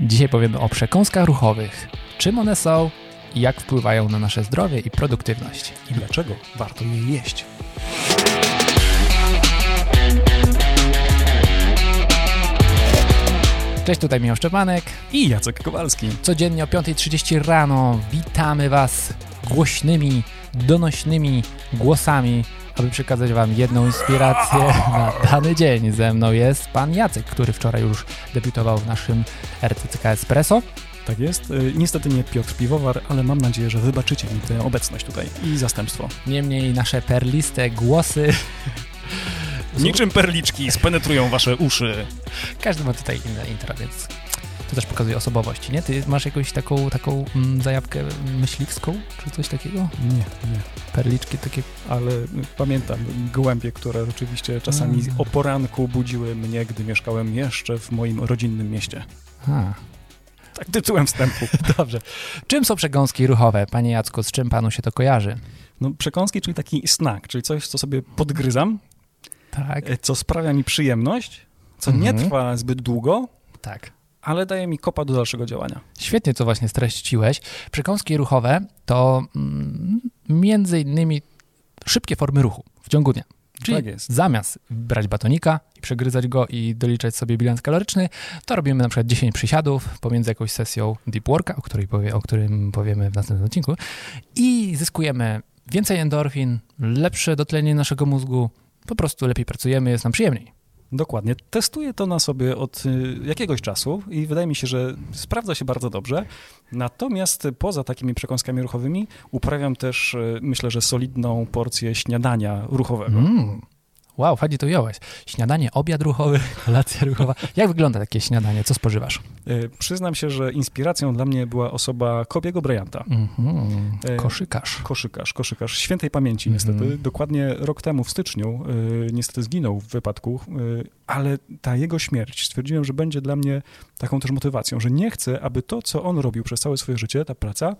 Dzisiaj powiemy o przekąskach ruchowych. Czym one są i jak wpływają na nasze zdrowie i produktywność. I dlaczego warto je jeść. Cześć, tutaj Miłosz Szczepanek. I Jacek Kowalski. Codziennie o 5.30 rano witamy Was głośnymi, donośnymi głosami, aby przekazać Wam jedną inspirację na dany dzień. Ze mną jest Pan Jacek, który wczoraj już debiutował w naszym RTCK Espresso. Tak jest. Y, Niestety nie Piotr Piwowar, ale mam nadzieję, że wybaczycie mi tę obecność tutaj i zastępstwo. Niemniej nasze perliste głosy Niczym perliczki spenetrują wasze uszy. Każdy ma tutaj inne intro, więc to też pokazuje osobowości, nie? Ty masz jakąś taką, taką mm, zajawkę myśliwską, czy coś takiego? Nie, nie. Perliczki takie... Ale pamiętam gołębie, które rzeczywiście czasami Mm. o poranku budziły mnie, gdy mieszkałem jeszcze w moim rodzinnym mieście. A, Tak tytułem wstępu. dobrze. Czym są przekąski ruchowe? Panie Jacku, z czym panu się to kojarzy? No, przekąski, czyli taki snack, czyli coś, co sobie podgryzam, Tak, e, co sprawia mi przyjemność, co nie Mhm. trwa zbyt długo, tak. Ale daje mi kopa do dalszego działania. Świetnie to właśnie streściłeś. Przekąski ruchowe to mm, między innymi szybkie formy ruchu w ciągu dnia. Czyli Tak zamiast brać batonika i przegryzać go i doliczać sobie bilans kaloryczny, to robimy na przykład 10 przysiadów pomiędzy jakąś sesją deep worka, o, której powie, o którym powiemy w następnym odcinku i zyskujemy więcej endorfin, lepsze dotlenienie naszego mózgu, po prostu lepiej pracujemy, jest nam przyjemniej. Dokładnie. Testuję to na sobie od y, jakiegoś czasu i wydaje mi się, że sprawdza się bardzo dobrze. Natomiast poza takimi przekąskami ruchowymi uprawiam też, y, myślę, że solidną porcję śniadania ruchowego. Mm. Wow, fajnie to ująłeś. Śniadanie, obiad ruchowy, kolacja ruchowa. Jak wygląda takie śniadanie? Co spożywasz? Y, Przyznam się, że inspiracją dla mnie była osoba Kobiego Bryanta. Mhm. E, Koszykarz. Koszykarz, koszykarz świętej pamięci Mhm. niestety. Dokładnie rok temu w styczniu y, niestety zginął w wypadku, ale ta jego śmierć stwierdziłem, że będzie dla mnie taką też motywacją, że nie chcę, aby to, co on robił przez całe swoje życie, ta praca,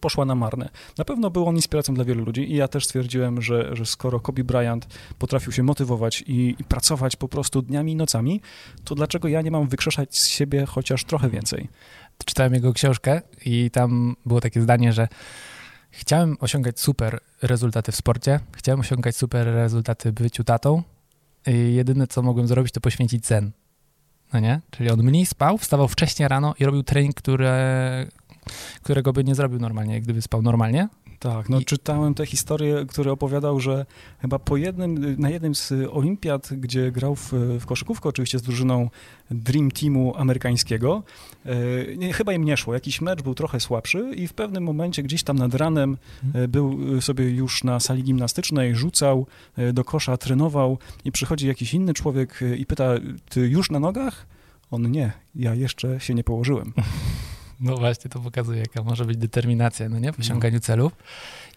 poszła na marne. Na pewno był on inspiracją dla wielu ludzi i ja też stwierdziłem, że, że skoro Kobe Bryant potrafił się motywować i, i pracować po prostu dniami i nocami, to dlaczego ja nie mam wykrzeszać z siebie chociaż trochę więcej? Czytałem jego książkę i tam było takie zdanie, że chciałem osiągać super rezultaty w sporcie, chciałem osiągać super rezultaty w byciu tatą i jedyne, co mogłem zrobić, to poświęcić sen. No nie? Czyli on mniej spał, wstawał wcześniej rano i robił trening, które, którego by nie zrobił normalnie, gdyby spał normalnie. Tak, no I- czytałem te historie, który opowiadał, że chyba po jednym, na jednym z olimpiad, gdzie grał w, w koszykówkę, oczywiście z drużyną Dream Teamu amerykańskiego, e, chyba im nie szło, jakiś mecz był trochę słabszy i w pewnym momencie gdzieś tam nad ranem e, był e, sobie już na sali gimnastycznej, rzucał do kosza, trenował i przychodzi jakiś inny człowiek i pyta, ty już na nogach? On nie, ja jeszcze się nie położyłem. No właśnie, to pokazuje, jaka może być determinacja, no nie, w osiąganiu celów.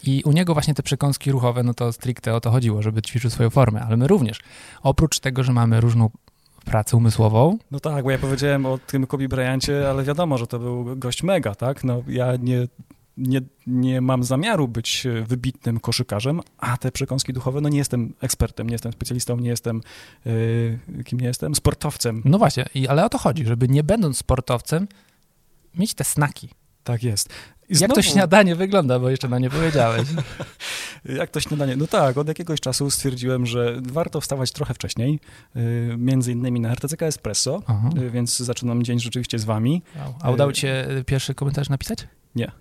I u niego właśnie te przekąski ruchowe, no to stricte o to chodziło, żeby ćwiczył swoją formę, ale my również. Oprócz tego, że mamy różną pracę umysłową, No tak, bo ja powiedziałem o tym Kobe Bryancie, ale wiadomo, że to był gość mega, tak? No ja nie, nie, nie mam zamiaru być wybitnym koszykarzem, a te przekąski duchowe, no nie jestem ekspertem, nie jestem specjalistą, nie jestem, e, kim nie jestem? Sportowcem. no właśnie, i, ale o to chodzi, żeby nie będąc sportowcem, mieć te snaki. Tak jest. I Jak to znowu- śniadanie wygląda, bo jeszcze na nie powiedziałeś. Jak to śniadanie? No tak, od jakiegoś czasu stwierdziłem, że warto wstawać trochę wcześniej, e, między innymi na RTCK Espresso, Aha. e, więc zaczynam dzień rzeczywiście z wami. Wow. A udało ci się pierwszy komentarz napisać? Nie.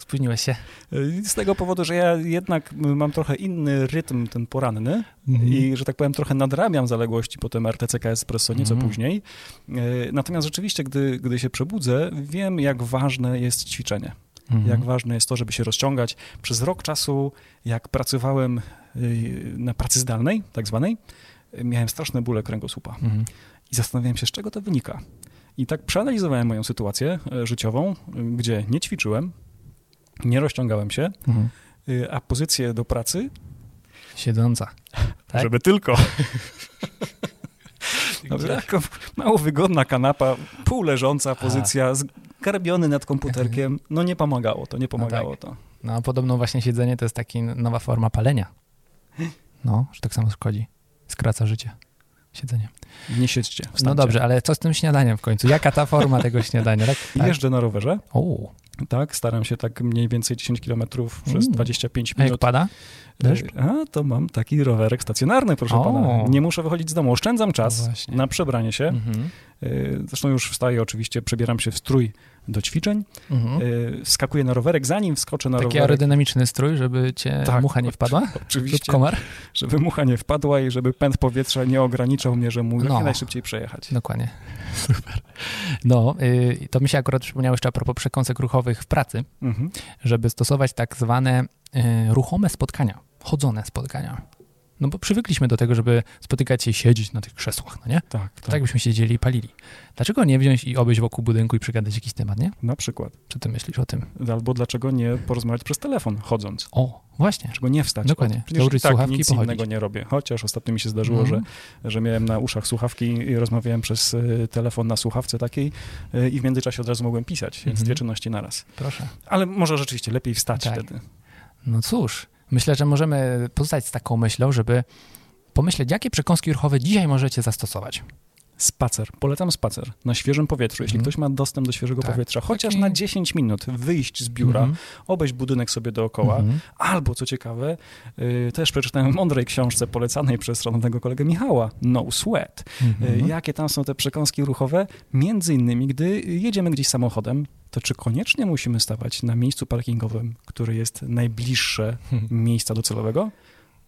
Spóźniłeś się. E, Z tego powodu, że ja jednak mam trochę inny rytm ten poranny Mhm. i, że tak powiem, trochę nadrabiam zaległości po tym RTCK Espresso nieco Mhm. później. E, Natomiast rzeczywiście, gdy, gdy się przebudzę, wiem, jak ważne jest ćwiczenie. Mhm. Jak ważne jest to, żeby się rozciągać. Przez rok czasu, jak pracowałem y, na pracy zdalnej, tak zwanej, y, miałem straszne bóle kręgosłupa. Mhm. I zastanawiałem się, z czego to wynika. I tak przeanalizowałem moją sytuację życiową, y, gdzie nie ćwiczyłem, nie rozciągałem się, Mhm. y, a pozycję do pracy, Siedząca. Tak? żeby tylko. Mało wygodna kanapa, półleżąca pozycja, zgarbiony nad komputerkiem, no nie pomagało to, nie pomagało to. No, a podobno właśnie siedzenie to jest taka nowa forma palenia. No, że tak samo szkodzi. Skraca życie. Siedzenie. Nie siedźcie. No wstańcie. dobrze, ale co z tym śniadaniem w końcu? Jaka ta forma tego śniadania? Tak? tak. Jeżdżę na rowerze, O, tak, staram się tak mniej więcej 10 km przez Mm. 25 a jak minut. pada? Deszcz? E, A, to mam taki rowerek stacjonarny, proszę O. pana. Nie muszę wychodzić z domu, oszczędzam czas No na przebranie się. Mhm. E, Zresztą już wstaję oczywiście, przebieram się w strój do ćwiczeń, Mhm. e, wskakuję na rowerek, zanim wskoczę na Taki rowerek. aerodynamiczny strój, żeby cię Tak, mucha nie wpadła? Oczywiście, komar? żeby mucha nie wpadła i żeby pęd powietrza nie ograniczał mnie, że mógł No. najszybciej przejechać. Dokładnie. Super. No, y, to mi się akurat przypomniało jeszcze a propos przekąsek ruchowych w pracy, Mhm. żeby stosować tak zwane y, ruchome spotkania, chodzone spotkania. No bo przywykliśmy do tego, żeby spotykać się i siedzieć na tych krzesłach, no nie? Tak, To tak, tak byśmy siedzieli i palili. Dlaczego nie wziąć i obejść wokół budynku i przegadać jakiś temat, nie? na przykład. Co ty myślisz o tym? Albo dlaczego nie porozmawiać przez telefon, chodząc? O, właśnie. Czego nie wstać? Dokładnie. Przecież Założyć tak słuchawki nic pochodzić. innego nie robię. Chociaż ostatnio mi się zdarzyło, Mhm. że, że miałem na uszach słuchawki i rozmawiałem przez y, telefon na słuchawce takiej y, i w międzyczasie od razu mogłem pisać, więc Mhm. dwie czynności naraz. Proszę. Ale może rzeczywiście lepiej wstać Tak. wtedy. No cóż, myślę, że możemy pozostać z taką myślą, żeby pomyśleć, jakie przekąski ruchowe dzisiaj możecie zastosować. Spacer. Polecam spacer na świeżym powietrzu. Jeśli Mhm. ktoś ma dostęp do świeżego Tak. powietrza, chociaż Taki- na 10 minut wyjść z biura, Mhm. obejść budynek sobie dookoła, Mhm. albo co ciekawe, y, też przeczytałem w mądrej książce polecanej przez szanownego kolegę Michała, No Sweat. Y, Mhm. Jakie tam są te przekąski ruchowe? Między innymi, gdy jedziemy gdzieś samochodem, to czy koniecznie musimy stawać na miejscu parkingowym, które jest najbliższe miejsca docelowego?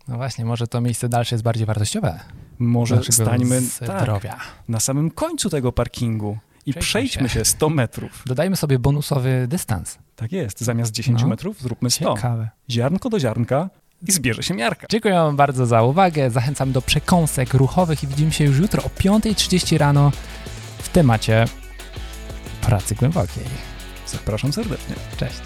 No właśnie, może to miejsce dalsze jest bardziej wartościowe. Może Naszego stańmy tak, zdrowia. na samym końcu tego parkingu i Przejdźmy przejdźmy się. się 100 metrów. Dodajmy sobie bonusowy dystans. Tak jest. Zamiast 10 No. metrów zróbmy 100. Ciekawe. Ziarnko do ziarnka i zbierze się miarka. Dziękuję wam bardzo za uwagę. Zachęcam do przekąsek ruchowych i widzimy się już jutro o 5.30 rano w temacie pracy głębokiej. Zapraszam serdecznie. Cześć.